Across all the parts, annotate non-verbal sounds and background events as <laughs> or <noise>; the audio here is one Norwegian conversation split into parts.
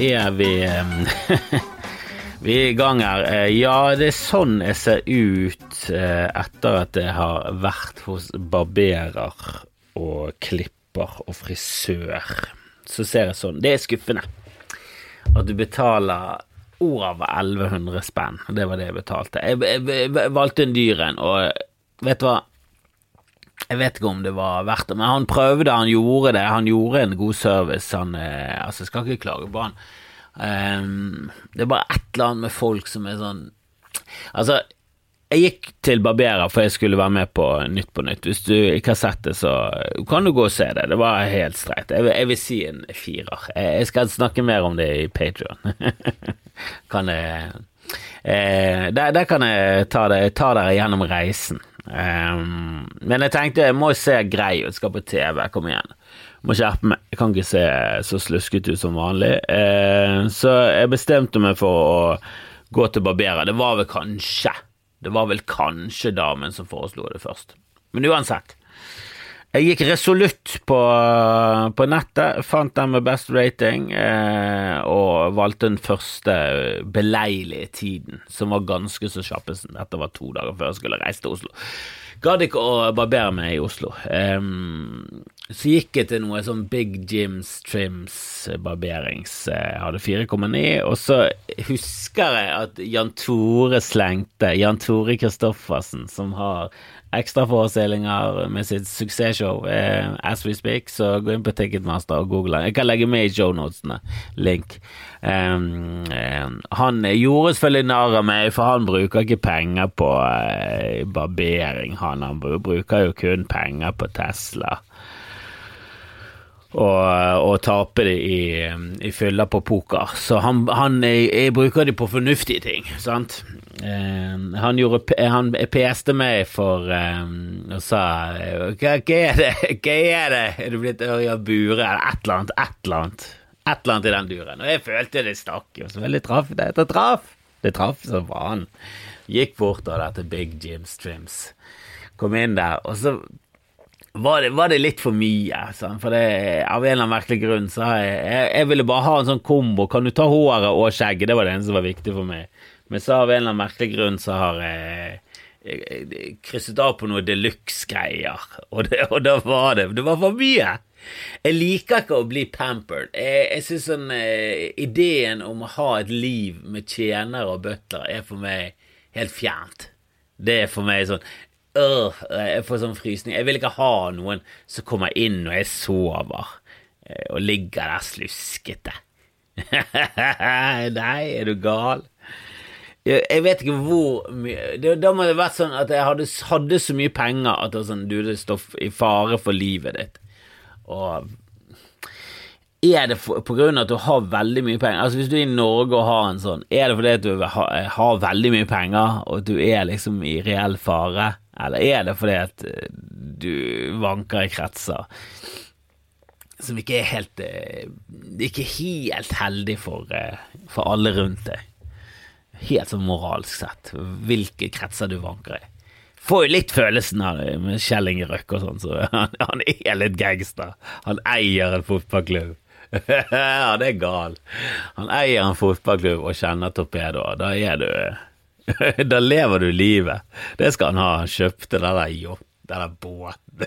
Er vi eh, <laughs> Vi er i gang her. Eh, Ja, det er sånn jeg ser ut eh, etter at jeg har vært hos barberer og klipper og frisør. Så ser jeg sånn. Det er skuffende at du betaler over 1100 spenn. Det var det jeg betalte. Jeg, jeg, jeg valgte en dyr en, og vet du hva? Jeg vet ikke om det var verdt det, men han prøvde, han gjorde det. Han gjorde en god service. Han, altså, jeg skal ikke klage på han. Ehm, det er bare et eller annet med folk som er sånn Altså, jeg gikk til barberer for jeg skulle være med på Nytt på Nytt. Hvis du ikke har sett det, så kan du gå og se det. Det var helt streit. Jeg, jeg vil si en firer. Jeg jeg skal snakke mer om det i Patrion. <laughs> kan jeg eh, der, der kan jeg ta, det, ta dere gjennom reisen. Um, men jeg tenkte jeg må se grei ut, skal på TV, kom igjen. Må skjerpe meg. Jeg kan ikke se så sluskete ut som vanlig. Eh, så jeg bestemte meg for å gå til barberer. Det var vel kanskje Det var vel kanskje damen som foreslo det først. Men uansett. Jeg gikk resolutt på, på nettet, fant den med best rating, eh, og valgte den første beleilige tiden, som var ganske så kjappesen. Dette var to dager før jeg skulle reise til Oslo. Gadd ikke å barbere meg i Oslo. Um, så gikk jeg til noe sånn Big Jims Trims barberings. Jeg hadde 4,9, og så husker jeg at Jan Tore slengte Jan Tore Kristoffersen, som har ekstraforestillinger med sitt suksessshow eh, As We Speak, så gå inn på Ticketmaster og google den. Jeg kan legge med i shownotene link. Um, um, han gjorde selvfølgelig narr av meg, for han bruker ikke penger på eh, barbering, han. Han bruker jo kun penger på Tesla og, og tape det i, i fylla på poker. Så han, han jeg, jeg bruker det på fornuftige ting, sant. Eh, han gjorde Han peste meg for eh, og sa hva, hva er det, hva er det, er du blitt Ørja Bure, eller et eller annet, et eller annet. Et eller annet i den duren. Og jeg følte det stakk Og så veldig traff. Det, det traff. Det traff som faen. Gikk bort av dette Big Jim Strims. Kom inn der, og så var det, var det litt for mye. Sånn, For det, av en eller annen merkelig grunn så har jeg, jeg Jeg ville bare ha en sånn kombo. Kan du ta håret og skjegget? Det var det eneste som var viktig for meg. Men så av en eller annen merkelig grunn så har jeg, jeg, krysset av på noe deluxe-greier. Og, og da var det Det var for mye. Jeg liker ikke å bli pampered. Jeg, jeg syns sånn eh, ideen om å ha et liv med tjenere og butler er for meg helt fjernt. Det er for meg sånn øh, Jeg får sånn frysning. Jeg vil ikke ha noen som kommer inn når jeg sover, eh, og ligger der sluskete. <laughs> Nei, er du gal? Jeg, vet ikke hvor mye Da må det vært sånn at jeg hadde, hadde så mye penger at det, sånn, du, det står i fare for livet ditt. Og er det for, på grunn av at du har veldig mye penger? Altså Hvis du er i Norge og har en sånn, er det fordi at du har, har veldig mye penger, og at du er liksom i reell fare? Eller er det fordi at eh, du vanker i kretser som ikke er helt eh, Ikke helt heldig for, eh, for alle rundt deg? Helt sånn moralsk sett, hvilke kretser du vanker i. Får jo litt følelsen av det med Kjell Inge Røkke og sånn, så <laughs> han, han er litt gangster. Han eier en fotballklubb. <laughs> det er gal. Han eier en fotballklubb og kjenner torpedoer. Da er du <laughs> Da lever du livet. Det skal han ha. Han kjøpte den der yachten, den båten.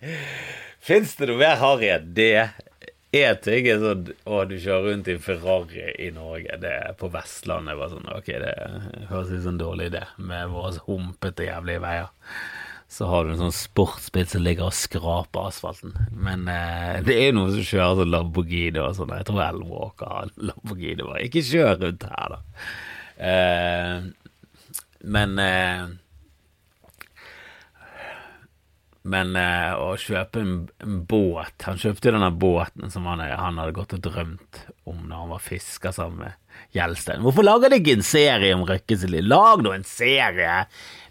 <laughs> Fins det noe mer harry enn det? Én ting er sånn Å, du kjører rundt i Ferrari i Norge. Det er på Vestlandet. Bare sånn, ok, det høres ut som en dårlig idé med våre humpete, jævlige veier. Så har du en sånn sportsbil som ligger og skraper asfalten. Men eh, det er jo noen som kjører sånn Lamborghini og sånn. Jeg tror Ellen har Lamborghini. Ikke kjør rundt her, da. Eh, men eh, Men eh, å kjøpe en, en båt Han kjøpte denne båten som han, han hadde gått og drømt om når han var fisker sammen med Gjelstein. Hvorfor lager de ikke en serie om Røkke liv? Lag nå en serie!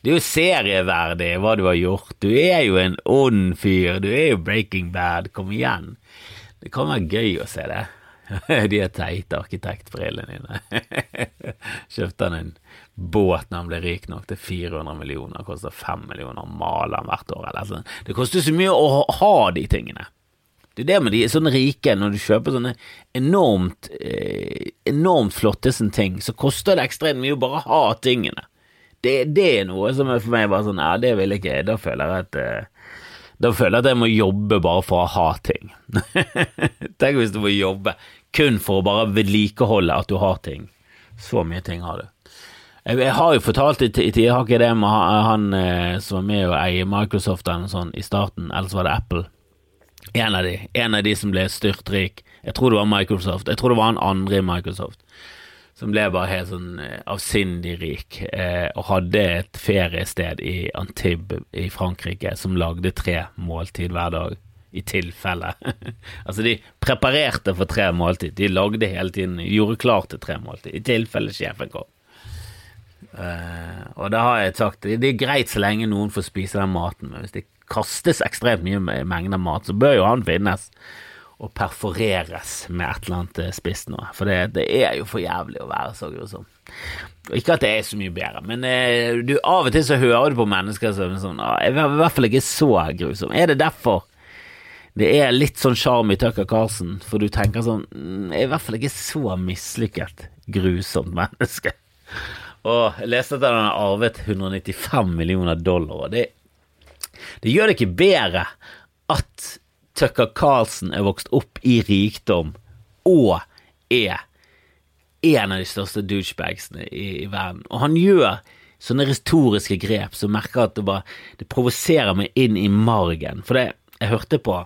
Det er jo serieverdig hva du har gjort. Du er jo en ond fyr. Du er jo Breaking Bad. Kom igjen. Det kan være gøy å se det. <laughs> De er teite arkitektbrillene dine. <laughs> Kjøpte han en båt når han ble rik nok til 400 millioner, koster 5 millioner å male den hvert år. Eller sånn. Det koster så mye å ha de tingene. Det er det med de sånne rike, når du kjøper sånne enormt eh, enormt flotteste ting, så koster det ekstremt mye å bare ha tingene. Det, det er noe som for meg bare sånn Ja, det vil jeg ikke. Da føler jeg at eh, Da føler jeg at jeg må jobbe bare for å ha ting. <laughs> Tenk hvis du må jobbe kun for å bare vedlikeholde at du har ting. Så mye ting har du. Jeg, har jo fortalt i tider, har ikke det med han, eh, som var med å eie Microsoft eller noe sånt i starten, ellers var det Apple. En av de, en av de som ble styrtrik. Jeg tror det var Microsoft. Jeg tror det var han andre i Microsoft som ble bare helt sånn eh, avsindig rik, eh, og hadde et feriested i Antibes i Frankrike som lagde tre måltid hver dag, i tilfelle. <laughs> altså, de preparerte for tre måltid, de lagde hele tiden, gjorde klart til tre måltid, i tilfelle sjefen kom. Uh, og da har jeg sagt det er greit så lenge noen får spise den maten, men hvis det kastes ekstremt mye mengder mat, så bør jo han finnes og perforeres med et eller annet eh, spist noe. For det, det, er jo for jævlig å være så grusom. Ikke at det er så mye bedre, men eh, du, av og til så hører du på mennesker som sånn Jeg er i hvert fall ikke så grusom. Er det derfor det er litt sånn sjarm i Tucker Carlsen? For du tenker sånn mm, Jeg er i hvert fall ikke så mislykket grusomt menneske. Og jeg leste at han har arvet 195 millioner dollar, og det, det gjør det ikke bedre at Tucker Carlsen er vokst opp i rikdom og er en av de største douchebagsene i, i, verden. Og han gjør sånne retoriske grep som merker at det bare Det provoserer meg inn i margen. For det jeg hørte på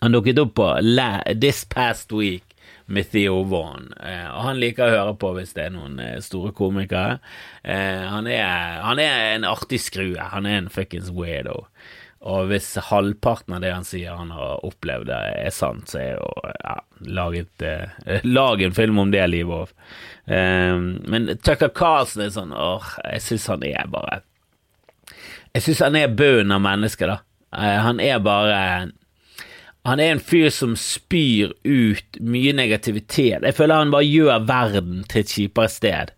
Han dukket opp på La, This Past Week med Theo Vaughan. Eh, og han liker å høre på hvis det er noen eh, store komikere. Eh, han, er, han, er, en artig skrue. Han er en fuckings weirdo. Og hvis halvparten av det han sier han har opplevd, er sant, så er jo ja, laget, eh, <laughs> Lag en film om det livet òg. Eh, men Tucker Carlsen er sånn åh, jeg syns han er bare Jeg syns han er bunnen av mennesket, da. Han er bare Han er en fyr som spyr ut mye negativitet. Jeg føler han bare gjør verden til et kjipere sted.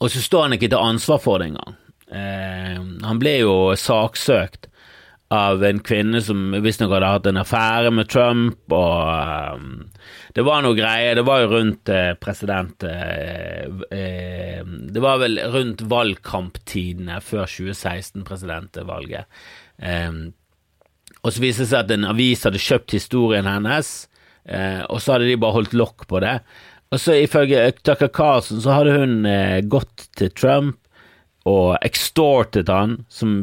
Og så står han ikke til ansvar for det engang. Eh, han ble jo saksøkt av en kvinne som visstnok hadde hatt en affære med Trump, og um, det var noe greier. Det var jo rundt eh, president eh, eh, Det var vel rundt valgkamptidene før 2016, presidentvalget. Eh, og så viste det seg at en avis hadde kjøpt historien hennes, eh, og så hadde de bare holdt lokk på det. Og så ifølge Tucker Carlson så hadde hun gått til Trump og extortet han, som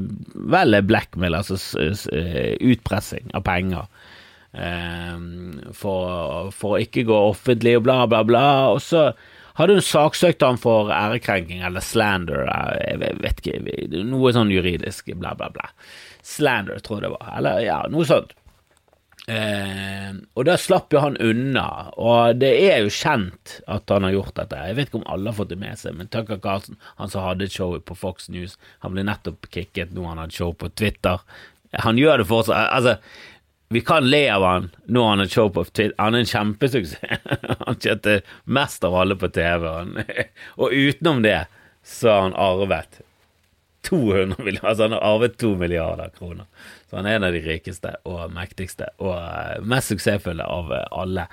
vel er blackmail, altså eh, utpressing av penger, Eh, for, for å ikke gå offentlig og bla, bla, bla. Og så hadde hun saksøkt han for ærekrenking eller slander, jeg vet ikke, noe sånn juridisk, bla, bla, bla. Slander, tror jeg det var, eller ja, noe sånt. Eh, og da slapp jo han unna, og det er jo kjent at han har gjort dette. Jeg vet ikke om alle har fått det med seg, men Tucker Carlsen, han som hadde et show på Fox News, han ble nettopp kicket nå han hadde show på Twitter. Han gjør det fortsatt. Altså, vi kan le av han nå han har show på Twitter. Han er en kjempesuksess. <laughs> han kjente mest av alle på TV. <laughs> og utenom det så har han arvet 200 milliarder, altså han har arvet 2 milliarder kroner. Så han er en av de rikeste og mektigste og eh, mest suksessfulle av eh, alle.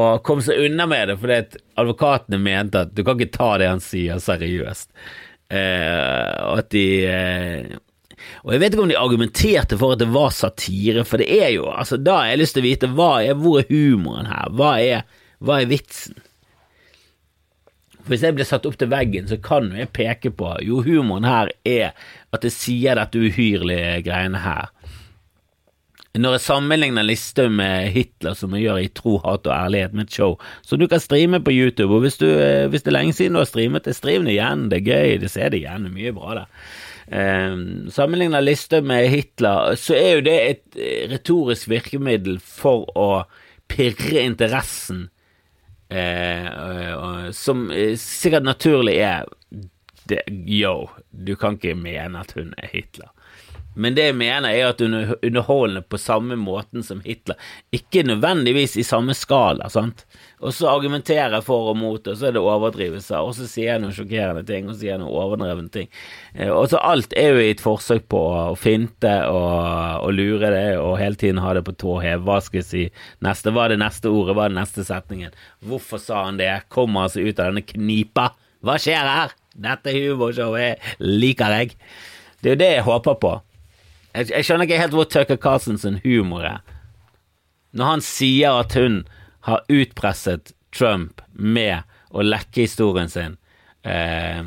Og kom seg unna med det fordi at advokatene mente at du kan ikke ta det han sier, seriøst. Eh, at de eh, og jeg vet ikke om de argumenterte for at det var satire, for det er jo altså Da har jeg lyst til å vite hva er, hvor er humoren her? Hva er, hva er vitsen? For Hvis jeg blir satt opp til veggen, så kan jeg peke på jo, humoren her er at det sier dette uhyrlige greiene her. Når jeg sammenligner Listhaug med Hitler, som jeg gjør i Tro, hat og ærlighet, med et show, som du kan streame på YouTube, og hvis, du, eh, hvis det er lenge siden du har streamet det, stream det igjen, det er gøy, det ser det igjen, det er mye bra der. Um, sammenligner lister med Hitler, så er jo det et eh, retorisk virkemiddel for å pirre interessen, uh, som sikkert naturlig er det, Yo, du kan ikke mene at hun er Hitler. Men det jeg mener, er at under, underholdende på samme måten som Hitler. Ikke nødvendigvis i samme skala, sant. Og så argumenterer jeg for og mot, og så er det overdrivelser, og så sier jeg noen sjokkerende ting, og så sier jeg noen overdrevne ting. Eh, og så alt er jo i et forsøk på å finte og, og lure det, og hele tiden ha det på tå hev. Hva skal jeg si neste? Hva er det neste ordet? Hva er den neste setningen? Hvorfor sa han det? Kommer han seg ut av denne knipa? Hva skjer her? Dette humorshowet liker jeg. Det er jo det jeg håper på. Jeg, jeg skjønner ikke helt hvor Tucker Carlsons humor er. Når han sier at hun har utpresset Trump med å lekke historien sin, eh,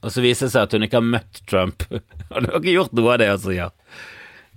og så viser det seg at hun ikke har møtt Trump. <laughs> Hun har ikke gjort noe av det han sier.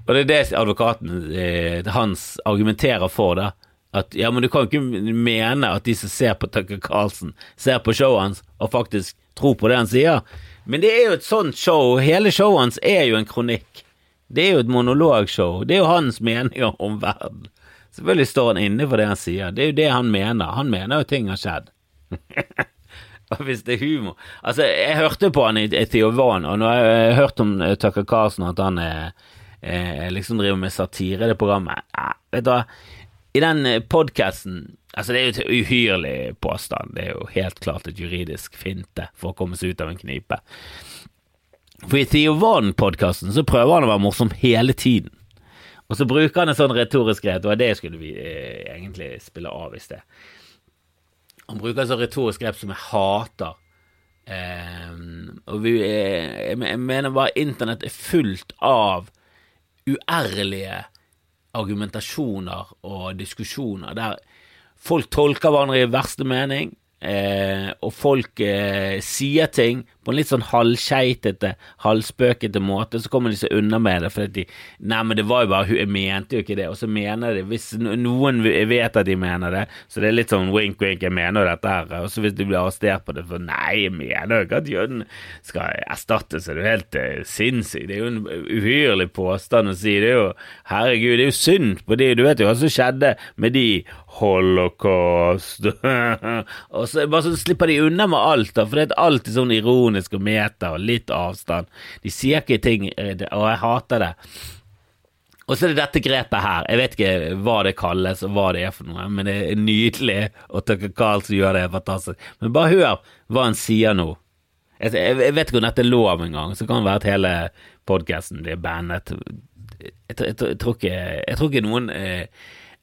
Og det er det advokaten eh, hans argumenterer for, da. At ja, men du kan ikke mene at de som ser på Tucker Carlson, ser på showet hans og faktisk tror på det han sier. Men det er jo et sånt show. Hele showet hans er jo en kronikk. Det er jo et monologshow. Det er jo hans meninger om verden. Selvfølgelig står han inne for det han sier. Det er jo det han mener. Han mener jo ting har skjedd. <laughs> og hvis det er humor Altså, jeg hørte på han i Theovan, og nå har jeg hørt om eh, Tucker Carlsen at han er, er, liksom driver med satire i det programmet. Ja, vet du hva, i den eh, podkasten Altså, det er jo et uhyrlig påstand. Det er jo helt klart et juridisk finte for å komme seg ut av en knipe. For i Theo Van-podkasten så prøver han å være morsom hele tiden. Og så bruker han en sånn retorisk grep, og det skulle vi eh, egentlig spille av i sted. Han bruker en sånn retorisk grep som jeg hater. Eh, og vi, eh, jeg mener bare internett er fullt av uærlige argumentasjoner og diskusjoner der folk tolker hverandre i verste mening, eh, og folk eh, sier ting på en litt sånn halvskeitete, halvspøkete måte, så kommer de seg unna med det fordi de Nei, men det var jo bare Jeg mente jo ikke det. Og så mener de Hvis noen vet at de mener det, så det er litt sånn wink, wink, jeg mener dette her. Og så hvis de blir arrestert på det for Nei, jeg mener jo ikke at jøden skal erstattes, er jo helt eh, sinnssykt. Det er jo en uhyrlig påstand å si. Det er jo Herregud, det er jo synd på de Du vet jo hva som skjedde med de holocaust <laughs> Og så bare så slipper de unna med alt, da, for det er alltid sånn ironisk og meta og litt avstand. De sier ikke ting, eh, og jeg hater det. Og så er det dette grepet her. Jeg vet ikke hva det kalles og hva det er for noe, men det er nydelig, og Tucker Carlsen gjør det fantastisk. Men bare hør hva han sier nå. Jeg, vet ikke om dette er lov engang, så kan det være at hele podkasten blir bandet. Jeg, tror ikke, jeg tror ikke noen eh,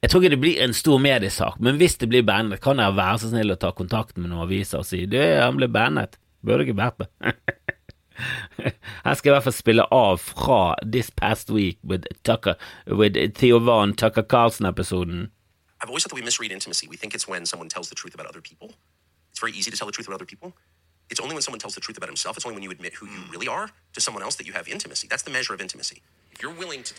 jeg tror ikke det blir en stor mediesak, men hvis det blir bandet, kan jeg være så snill å ta kontakt med noen aviser og si du, han ble bandet. Burde ikke vært det. <laughs> Her skal jeg i hvert fall spille av fra This Past Week with, Tucker, with Theo Van Tucker Carlson-episoden. I've always thought that we misread intimacy. We think it's when someone tells the truth about other people. It's very easy to tell the truth about other people. It's only when someone tells the truth about himself, it's only when you admit who you really are to someone else that you have intimacy. That's the measure of intimacy. If you're willing to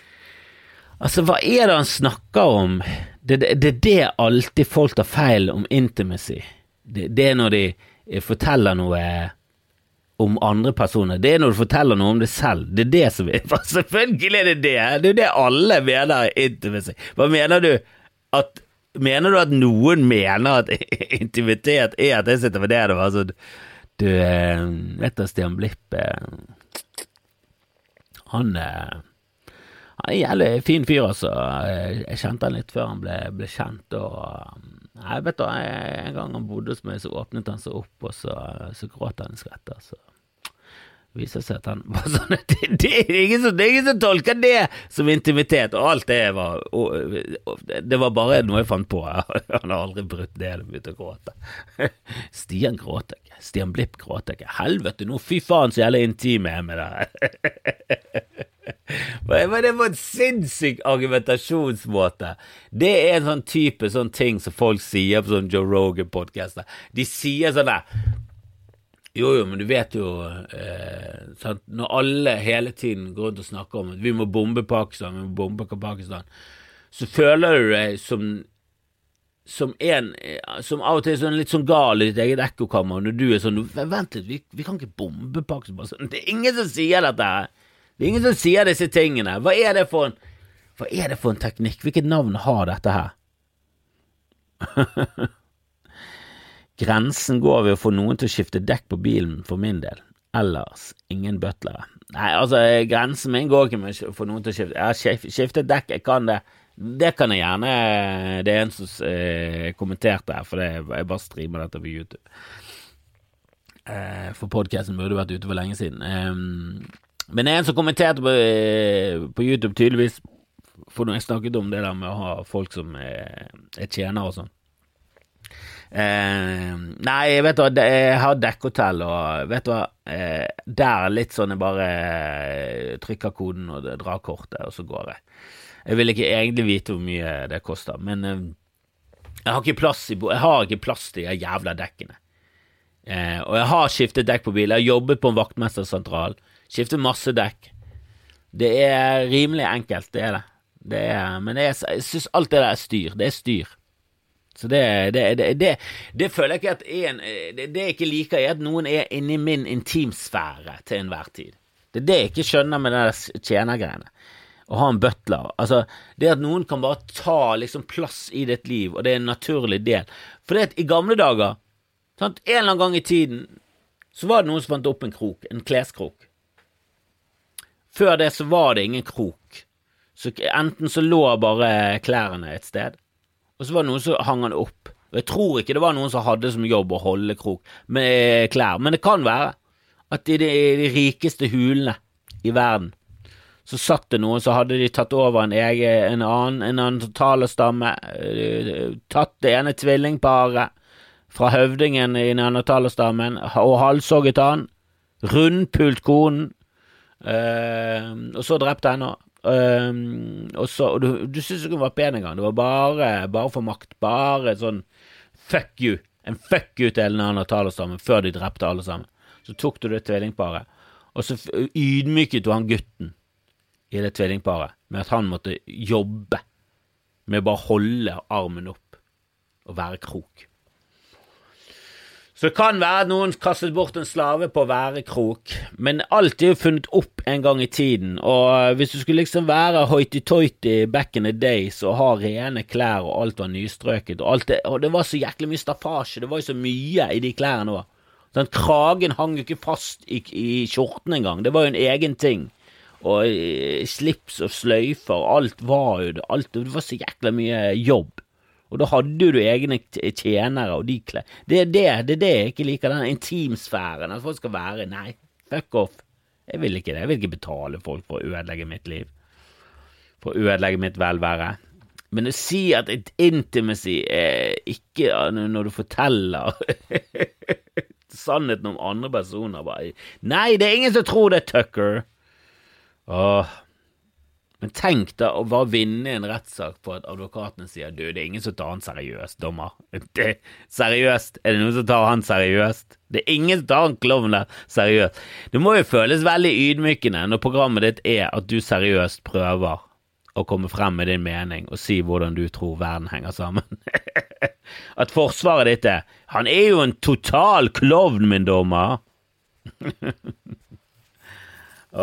Altså, hva er det han snakker om? Det er det, det, alltid folk tar feil om intimacy. Det, det er når de Eh, forteller noe om andre personer. Det er når du forteller noe om deg selv. Det er det som er <laughs> Selvfølgelig er det det! Det er det alle mener er intimacy. Hva mener du at Mener du at noen mener at <laughs> intimitet er at jeg sitter med det? Altså, du eh, vet du, Stian Blipp eh, Han Han er en jævlig fin fyr, altså. Jeg kjente han litt før han ble, ble kjent. og jeg vet da, En gang han bodde hos meg, så åpnet han seg opp, og så, så gråt han i Altså. Det viser seg at han <laughs> var sånn det, det, er ingen som, det er ingen som tolker det som intimitet, og alt det var og, Det var bare noe jeg fant på. <laughs> Han har aldri brutt det og begynt å gråte. <laughs> Stian gråter ikke. Stian Blipp gråter ikke. Helvete, nå fy faen så jævlig intim jeg er med det Men det var en sinnssyk argumentasjonsmåte. Det er en sånn type sånn ting som folk sier på sånn Joe Rogan-podkaster. De sier sånn der Jo, jo, men du vet jo eh, sant? Når alle hele tiden går rundt og snakker om at vi må bombe Pakistan, vi må bombe Pakistan, så føler du deg som som en som av og til er sånn litt sånn gal i ditt eget ekkokammer, når du er sånn Vent litt, vi, vi kan ikke bombe Pakistan. Det er ingen som sier dette her. Det er ingen som sier disse tingene. Hva er det for en, hva er det for en teknikk? Hvilket navn har dette her? <laughs> Grensen går ved å få noen til å skifte dekk på bilen, for min del. Ellers ingen butlere. Nei, altså, grensen min går ikke med å få noen til å skifte. Jeg har skiftet dekk, jeg kan det. Det kan jeg gjerne. Det er en som eh, kommenterte her, for jeg bare streamer dette på YouTube. Eh, for podkasten burde vært ute for lenge siden. Eh, men en som kommenterte på, eh, på YouTube, tydeligvis, for når jeg snakket om det der med å ha folk som er, er tjenere og sånn. Eh, nei, vet du jeg har dekkhotell, og vet du hva, eh, der litt sånn jeg bare eh, trykker koden og drar kortet, og så går jeg. Jeg vil ikke egentlig vite hvor mye det koster, men eh, jeg har ikke plass i Jeg har ikke plass til de jævla dekkene. Eh, og jeg har skiftet dekk på bil. Jeg har jobbet på en vaktmestersentral. Skiftet masse dekk. Det er rimelig enkelt, det er det. det er, men jeg, jeg syns alt det der er styr. Det er styr. Så det, det, det, det, føler jeg ikke at en, det, jeg ikke liker, er at noen er inni min intimsfære til enhver tid. Det er det jeg ikke skjønner med de tjenergreiene. Å ha en butler. Altså, det at noen kan bare ta liksom plass i ditt liv, og det er en naturlig del. For det at i gamle dager, sant, en eller annen gang i tiden, så var det noen som fant opp en krok, en kleskrok. Før det så var det ingen krok. Så enten så lå bare klærne et sted, og så var det noen som hang han opp. Og Jeg tror ikke det var noen som hadde som jobb å holde krok med klær, men det kan være at i de, de rikeste hulene i verden så satt det noen, så hadde de tatt over en egen, en annen, en annen talestamme, eh, tatt det ene tvillingparet fra høvdingen i neandertalerstammen og halshogget han, rundpult konen, øh, og så drepte henne. Uh, og, så, og du, du syntes ikke hun var pen engang. Det var bare, bare for makt. Bare sånn fuck you. En fuck you til hele neandertalerstammen før de drepte alle sammen. Så tok du det tvillingparet, og så ydmyket du han gutten i det tvillingparet med at han måtte jobbe med å bare holde armen opp og være krok. Så det kan være noen kastet bort en slave på å være krok, men alt er jo funnet opp en gang i tiden, og hvis du skulle liksom være hoity-toity back in the days og ha rene klær og alt var nystrøket, og, alt det, og det var så jæklig mye staffasje, det var jo så mye i de klærne òg. Sånn, kragen hang jo ikke fast i, i skjorten engang, det var jo en egen ting. Og eh, slips og sløyfer, alt var jo det, alt, det var så jækla mye jobb. Og da hadde du egne tjenere og de klær det, det, det er det jeg ikke liker, den intimsfæren. At folk skal være Nei, fuck off. Jeg vil ikke det. Jeg vil ikke betale folk for å ødelegge mitt liv. For å ødelegge mitt velvære. Men å si at et intimacy er ikke når du forteller <laughs> sannheten om andre personer bare Nei, det er ingen som tror det, Tucker. Åh, men tenk da å bare vinne en rettssak på at advokatene sier du, det er ingen som tar han seriøst, dommer. Det, seriøst, er det noen som tar han seriøst? Det er ingen som tar han klovnen der seriøst. Det må jo føles veldig ydmykende når programmet ditt er at du seriøst prøver å komme frem med din mening og si hvordan du tror verden henger sammen. <laughs> at forsvaret ditt er Han er jo en total klovn, min dommer. <laughs>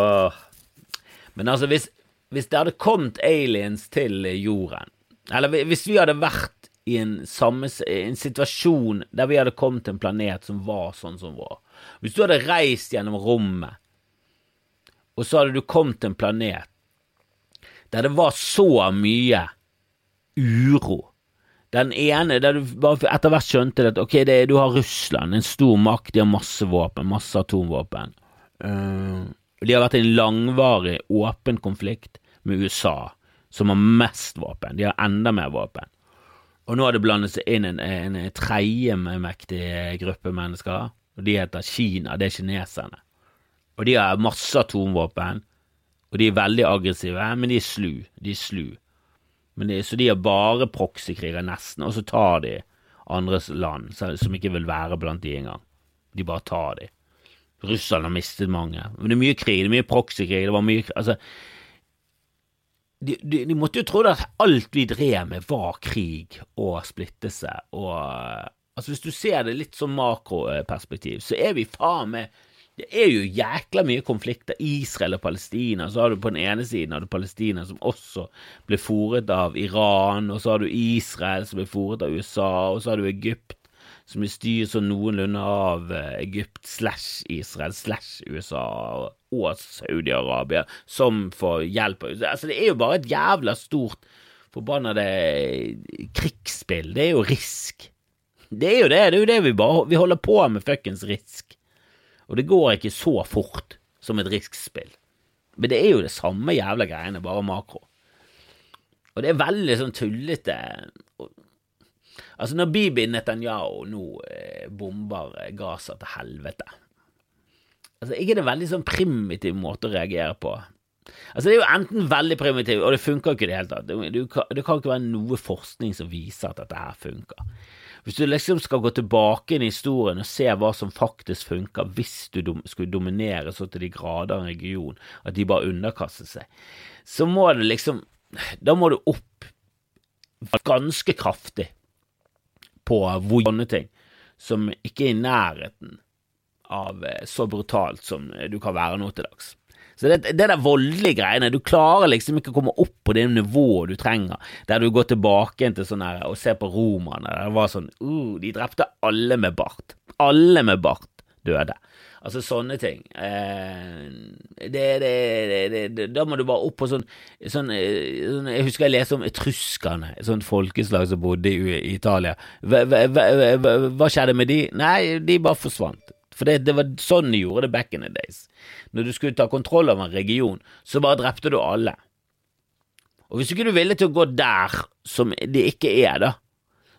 Åh. Men altså, hvis hvis det hadde kommet aliens til jorden, eller hvis vi hadde vært i en, samme, en situasjon der vi hadde kommet til en planet som var sånn som vår. Hvis du hadde reist gjennom rommet, og så hadde du kommet til en planet der det var så mye uro. Den ene der du bare etter hvert skjønte at ok, det, du har Russland, en stor makt, de har masse våpen, masse atomvåpen. Uh, de har vært i en langvarig, åpen konflikt med USA, som har mest våpen. De har enda mer våpen. Og nå har det blandet seg inn en, en, tredje mektig gruppe mennesker, og de heter Kina. Det er kineserne. Og de har masse atomvåpen, og de er veldig aggressive, men de er slu. De er slu. De, så de har bare proxykriger, nesten, og så tar de andres land som ikke vil være blant de engang. De bare tar de. Russland har mistet mange. Men det er mye krig, det er mye proxykrig, det var mye Altså, de, de, de, måtte jo tro at alt vi drev med, var krig og splittelse. Og altså Hvis du ser det litt sånn makroperspektiv, så er vi faen meg Det er jo jækla mye konflikter. Israel og Palestina. Så har du på den ene siden har du Palestina, som også ble fòret av Iran. Og så har du Israel, som ble fòret av USA. Og så har du Egypt, som er styrt sånn noenlunde av eh, Egypt slash Israel slash USA og Saudi-Arabia, som får hjelp. Altså, det er jo bare et jævla stort forbannede krigsspill. Det er jo risk. Det er jo det, det er jo det vi bare Vi holder på med fuckings risk. Og det går ikke så fort som et risk-spill. Men det er jo det samme jævla greiene, bare makro. Og det er veldig sånn tullete Altså, når Bibi Netanyahu nå eh, bomber Gaza til helvete Altså, ikke det veldig sånn primitiv måte å reagere på? Altså, det er jo enten veldig primitiv, og det funker ikke i det hele tatt. Det, det, det, kan ikke være noe forskning som viser at dette her funker. Hvis du liksom skal gå tilbake inn i historien og se hva som faktisk funker, hvis du dom, skulle dominere så til de grader en region at de bare underkaster seg, så må det liksom Da må du opp ganske kraftig på hvor sånne ting som ikke er i nærheten av eh, så brutalt som du kan være nå til dags. Så det, det der voldelige greiene, du klarer liksom ikke å komme opp på det nivået du trenger, der du går tilbake til sånn her og ser på romerne, der det var sånn uh, De drepte alle med bart. Alle med bart døde. Altså sånne ting. Eh, det, det, det, da må du bare opp på sånn, sånn, sånn Jeg husker jeg leste om etruskerne, et sånt folkeslag som bodde i, i Italia. Hva, hva, hva, hva, skjedde med de? Nei, de bare forsvant. For det, det, var sånn de gjorde det back in the days. Når du skulle ta kontroll over en region, så bare drepte du alle. Og hvis ikke du er villig til å gå der som det ikke er, da,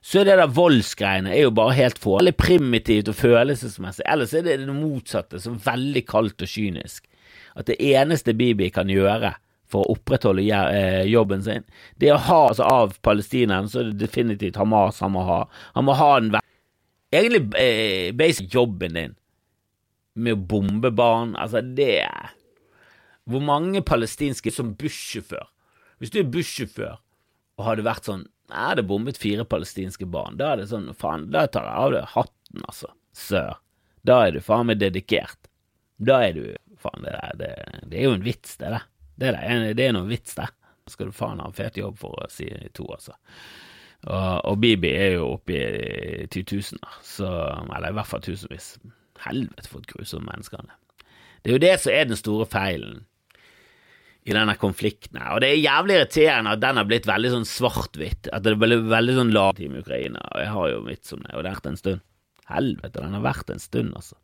så er det der voldsgreiene er jo bare helt få. Veldig primitivt og følelsesmessig. Ellers er det det motsatte, så veldig kaldt og kynisk. At det eneste Bibi kan gjøre for å opprettholde eh, jobben sin, det er å ha altså av palestineren, så er det definitivt Hamas han må ha. Han må ha den egentlig eh, basic jobben din med å bombe barn. Altså, det Hvor mange palestinske som bussjåfør Hvis du er bussjåfør og hadde vært sånn Jeg hadde bombet fire palestinske barn. Da er det sånn Faen, da tar jeg av deg hatten, altså. Sør. Da er du faen meg dedikert. Da er du Faen, det, der, det, det er jo en vits, det der. Det, der, det er noen vits, det. Skal du faen ha en fet jobb for å si to, altså. Og, og Bibi er jo oppe i titusener, så Eller i hvert fall tusenvis. Helvete, for et grusomt menneske han er. Det er jo det som er den store feilen i denne konflikten her. Og det er jævlig irriterende at den har blitt veldig sånn svart-hvitt. At det er veldig sånn lav i Ukraina. Og jeg har jo mitt som det, og det har vært en stund. Helvete, den har vært en stund, altså.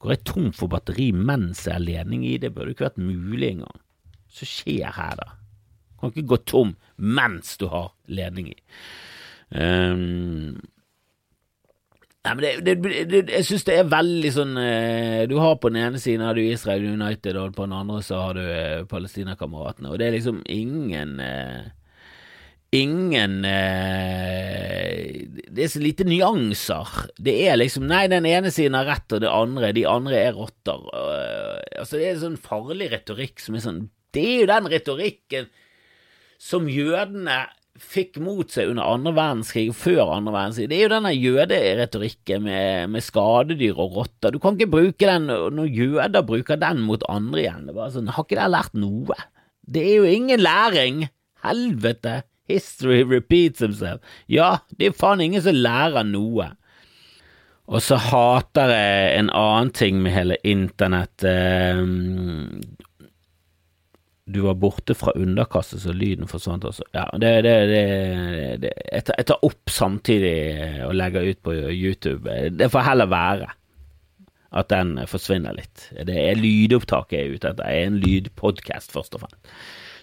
Går jeg tom for batteri mens jeg har ledning i? Det burde ikke vært mulig engang. Hva skjer her, da? Kan ikke gå tom mens du har ledning i. Um, Nei, men det, det, det, jeg synes det er veldig sånn eh, Du har på den ene siden har du Israel United, og på den andre så har du eh, Palestinakameratene, og det er liksom ingen eh, Ingen eh, Det er så lite nyanser. Det er liksom Nei, den ene siden har rett, og det andre De andre er rotter. Altså, det er sånn farlig retorikk som er sånn Det er jo den retorikken som jødene fikk mot seg under andre verdenskrig før andre verdenskrig, det er jo denne jøderetorikken med, med skadedyr og rotter. Du kan ikke bruke den når jøder bruker den mot andre igjen. Sånn, Har ikke dere lært noe? Det er jo ingen læring. Helvete. History repeats himself. Ja, det er faen ingen som lærer noe. Og så hater jeg en annen ting med hele internett. Eh, du var borte fra underkastet, så lyden forsvant også. Ja, det, det, det, det jeg, tar, opp samtidig og legger ut på YouTube. Det får heller være at den forsvinner litt. Det er lydopptaket jeg er ute etter. Det er en lydpodkast, først og fremst.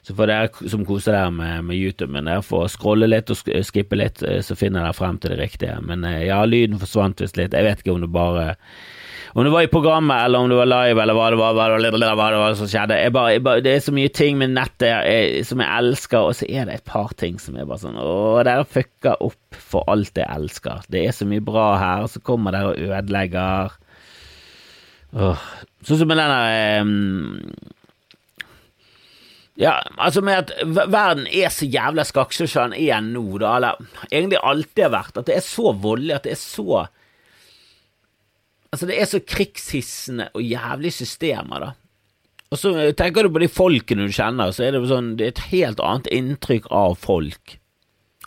Så for dere som koser dere med, med YouTube, men dere får scrolle litt og skippe litt, så finner dere frem til det riktige. Men eh, ja, lyden forsvant visst litt. Jeg vet ikke om det bare om det var i programmet, eller om det var live, eller hva det var, hva det var, hva det var som skjedde. Jeg bare, jeg bare, det er så mye ting med nettet jeg, som jeg elsker, og så er det et par ting som er bare sånn Å, dere fucker opp for alt jeg elsker. Det er så mye bra her, og så kommer dere og ødelegger. Åh. Sånn som med den der um, ja, altså med at verden er så jævla skakkjør som den er nå, da, eller egentlig alltid har vært, at det er så voldelig, at det er så Altså, det er så krigshissende og jævlig systemer, da. Og så tenker du på de folkene du kjenner, så er det sånn Det er et helt annet inntrykk av folk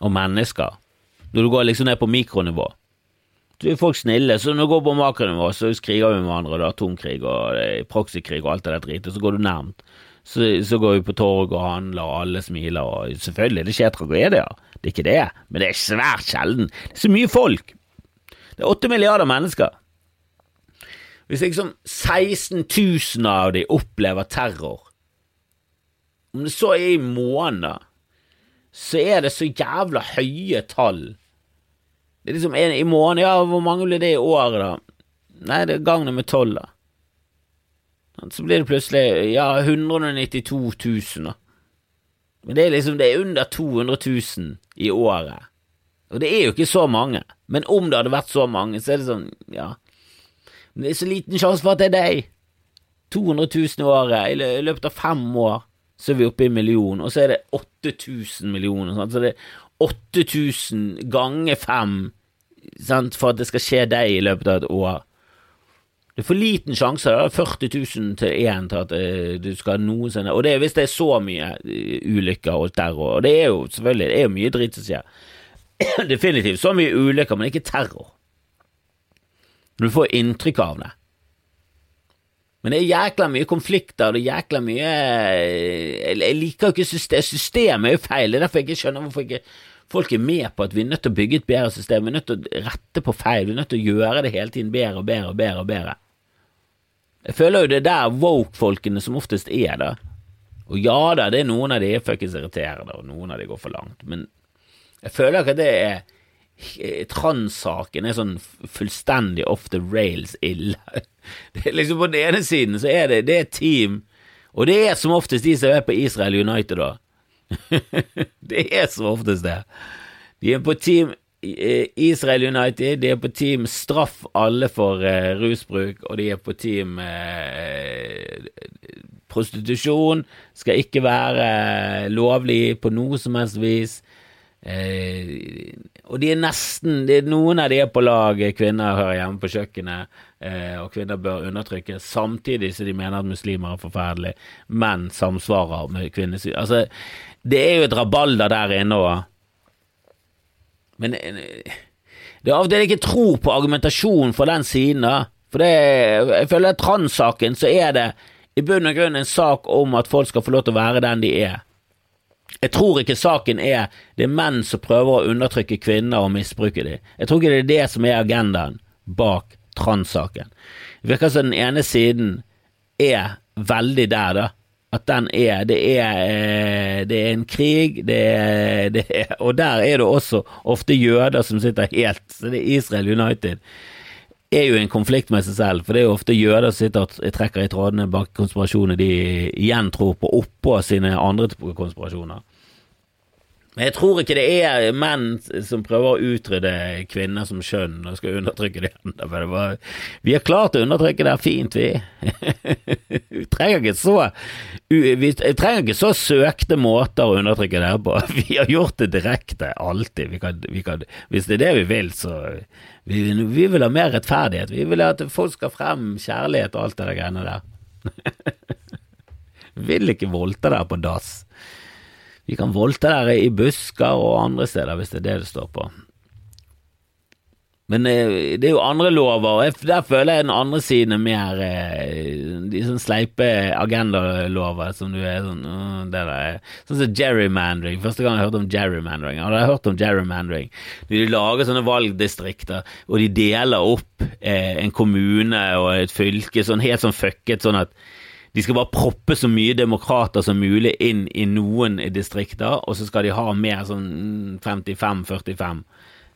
og mennesker når du går liksom ned på mikronivå. Så er folk snille. Så når du går på makronivå, så kriger vi med hverandre, og det er atomkrig og det er proxykrig og alt det der dritet, så går du nærmt. Så, så går vi på torg og handler, og alle smiler, og selvfølgelig, det skjer tragedier, det er ikke det, men det er svært sjelden. Det er så mye folk. Det er åtte milliarder mennesker. Hvis liksom 16 000 av de opplever terror, om det så er i måneder, så er det så jævla høye tall. Det er liksom en i måneden, ja, hvor mange blir det i året, da? Nei, det er gangen med tolv, da. Så blir det plutselig, ja, 192 000, da. Men det er liksom, det er under 200 000 i året. Og det er jo ikke så mange. Men om det hadde vært så mange, så er det sånn, ja. Men det er så liten sjanse for at det er deg. 200 000 i året, i løpet av fem år så er vi oppe i en million, og så er det 8000 millioner. Sant? Så det er 8000 ganger fem sant, for at det skal skje deg i løpet av et år. Det er for liten sjanse. Det er 40 000 til én til at uh, du skal noensinne Og det er hvis det er så mye uh, ulykker og terror. Og det er jo selvfølgelig det er jo mye dritt som skjer. <clears throat> Definitivt så mye ulykker, men ikke terror. Du får inntrykk av det. Men det er jækla mye konflikter, det er jækla mye Jeg liker jo ikke systemet. Systemet er jo feil. Det er derfor jeg ikke skjønner hvorfor ikke folk er med på at vi er nødt til å bygge et bedre system. Vi er nødt til å rette på feil. Vi er nødt til å gjøre det hele tiden bedre og bedre og bedre. og bedre. Jeg føler jo det er der woke-folkene som oftest er, da. Og ja da, det er noen av de er fuckings irriterende, og noen av de går for langt, men jeg føler ikke at det er Trans-saken er sånn fullstendig off the rails ille. <laughs> Liksom På den ene siden så er det, det er team, og det er som oftest de som er på Israel United, da. <laughs> det er som oftest det. De er på team eh, Israel United, de er på team straff alle for uh, rusbruk, og de er på team prostitusjon skal ikke være lovlig på noe som helst vis. Eh, og de er nesten er Noen av de er på lag, kvinner hører hjemme på kjøkkenet, eh, og kvinner bør undertrykkes, samtidig som de mener at muslimer er forferdelig, men samsvarer med kvinnesyn. Altså, det er jo et rabalder der inne òg. Men eh, det er av og til ikke tro på argumentasjonen for den siden, da. For det, jeg føler at transsaken så er det i bunn og grunn en sak om at folk skal få lov til å være den de er. Jeg tror ikke saken er det er menn som prøver å undertrykke kvinner og misbruke dem. Jeg tror ikke det er det som er agendaen bak transsaken. Det virker som den ene siden er veldig der, da. At den er Det er, eh, det er en krig, det er, det er, Og der er det også ofte jøder som sitter helt Så det er Israel United er jo en konflikt med seg selv, for det er jo ofte jøder som sitter og trekker i trådene bak konspirasjoner de igjen tror på, oppå sine andre konspirasjoner. Jeg tror ikke det er menn som prøver å utrydde kvinner som kjønn og skal undertrykke det. Vi har klart å undertrykke det fint, vi. <laughs> vi trenger ikke så vi trenger ikke så søkte måter å undertrykke det på. <laughs> Vi har gjort det direkte, alltid. Vi kan, vi kan, hvis det er det vi vil, så vi, vi, vil ha mer rettferdighet. Vi vil at folk skal frem kjærlighet og alt det der greiene der. <laughs> vil ikke voldta der på dass. Vi kan voldta dere i busker og andre steder, hvis det er det det står på. Men eh, det er jo andre lover, og der føler jeg den andre siden er mer eh, De sånn sleipe agendalover som du er sånn det der, Sånn som gerrymandering. Første gang jeg hørte om gerrymandering. Hadde jeg hørt om gerrymandering De lager sånne valgdistrikter, og de deler opp eh, en kommune og et fylke sånn helt sånn fucket, sånn at de skal bare proppe så mye demokrater som mulig inn i noen distrikter, og så skal de ha mer sånn 55-45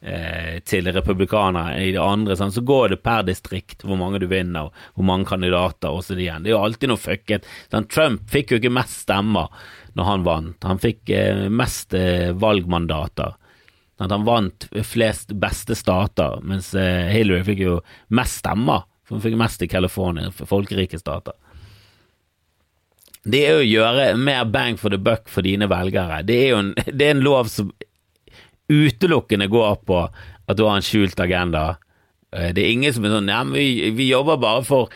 eh, til republikanere i det andre. Sånn. Så går det per distrikt hvor mange du vinner, hvor mange kandidater og igjen. Det er jo alltid noe fucket. Sånn, Trump fikk jo ikke mest stemmer når han vant. Han fikk eh, mest eh, valgmandater. Sånn, han vant flest beste stater, mens eh, Hillary fikk jo mest stemmer. For hun fikk mest i California, folkerike stater det er å gjøre mer bang for the buck for dine velgere. Det er jo en, <laughs> det er en lov som utelukkende går på at du har en skjult agenda. Eh, det er ingen som er sånn Nei, vi, vi, jobber bare for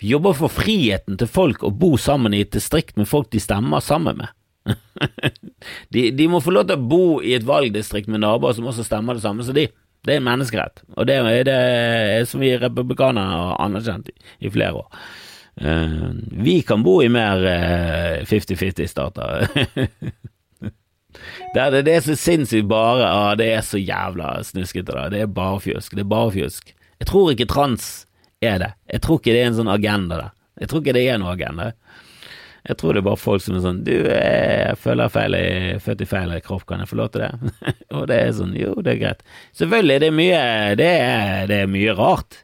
Vi jobber for friheten til folk å bo sammen i et distrikt med folk de stemmer sammen med. <laughs> de, de, må få lov til å bo i et valgdistrikt med naboer som også stemmer det samme som de. Det er en menneskerett, og det er det som vi republikanere har anerkjent i, i flere år. Uh, vi kan bo i mer 50-50-stater. <laughs> det, er, det er så sinnssykt bare ah, Det er så jævla snuskete, da. Det er bare fjusk. Det er bare fjusk. Jeg tror ikke trans er det. Jeg tror ikke det er en sånn agenda der. Jeg tror ikke det er noe agenda. Jeg tror det er bare folk som er sånn Du, jeg føler feil i, født i feil kropp, kan jeg få lov til det? <laughs> og det er sånn, jo, det er greit. Selvfølgelig, det er mye, det er, det er mye rart.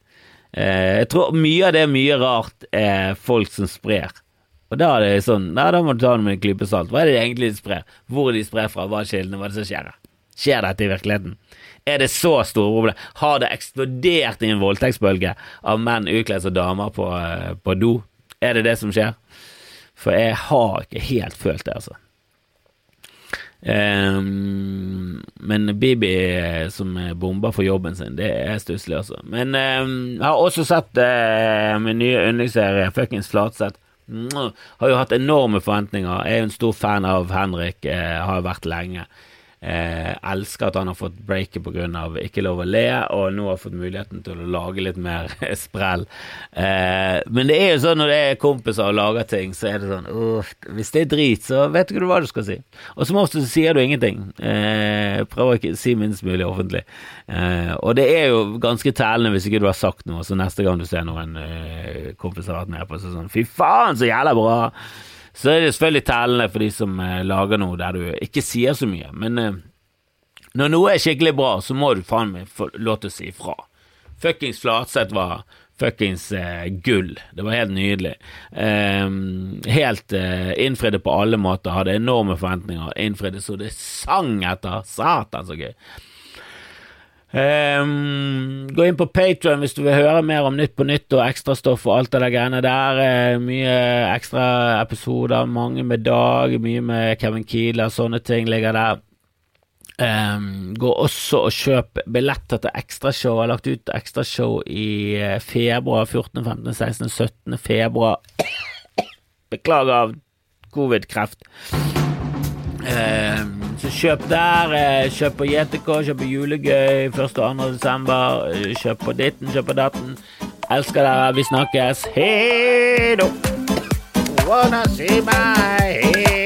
Eh, jeg tror mye av det er mye rart er folk som sprer. Og da er det sånn, Nei, da må du ta det med en klype salt. Hva er det egentlig de sprer? Hvor er de sprer fra? Hva er kildene? Hva er det som skjer? Skjer dette i virkeligheten? Er det så store problem? Har det eksplodert i en voldtektsbølge av menn utkledd som damer på, eh, på do? Er det det som skjer? For jeg har ikke helt følt det, altså. Um, men Bibi som bomber for jobben sin, det er stusslig, altså. Men um, jeg har også sett uh, min nye yndlingsserie, Fuckings Flatseth. Har jo hatt enorme forventninger. Jeg er jo en stor fan av Henrik, uh, har vært lenge. Eh, elsker at han har fått breaket pga. ikke lov å le, og nå har fått muligheten til å lage litt mer <laughs> sprell. Eh, men det er jo sånn når det er kompiser og lager ting, så er det sånn uh, Hvis det er drit, så vet du hva du skal si. Og som oftest sier du ingenting. Eh, prøver ikke å si minst mulig offentlig. Eh, og det er jo ganske tælende hvis ikke du har sagt noe, så neste gang du ser noen eh, kompiser har vært med på, så sånn Fy faen, så jævla bra! Så er det selvfølgelig tellende for de som eh, lager noe der du ikke sier så mye, men eh, når noe er skikkelig bra, så må du faen meg få lov til å si ifra. Fuckings Flatseth var fuckings eh, gull. Det var helt nydelig. Eh, helt eh, innfridde på alle måter, hadde enorme forventninger. Innfridde så det sang etter. Satan, så gøy. Um, gå inn på Patron hvis du vil høre mer om Nytt på nytt og ekstrastoff og alt det der greiene der. Uh, mye ekstra episoder, mange med Dag, mye med Kevin Keeler, sånne ting ligger der. Um, gå også og kjøp billetter til ekstrashow. Jeg har lagt ut ekstrashow i eh, februar. 14., 15., 16., 17. februar. Beklager av covid-kreft. Um, så kjøp der. Eh, kjøp på JTK, kjøp på Julegøy 1. og 2. desember. Eh, kjøp på ditten, kjøp på datten. Elsker dere. Vi snakkes. Hei då! Wanna see my head.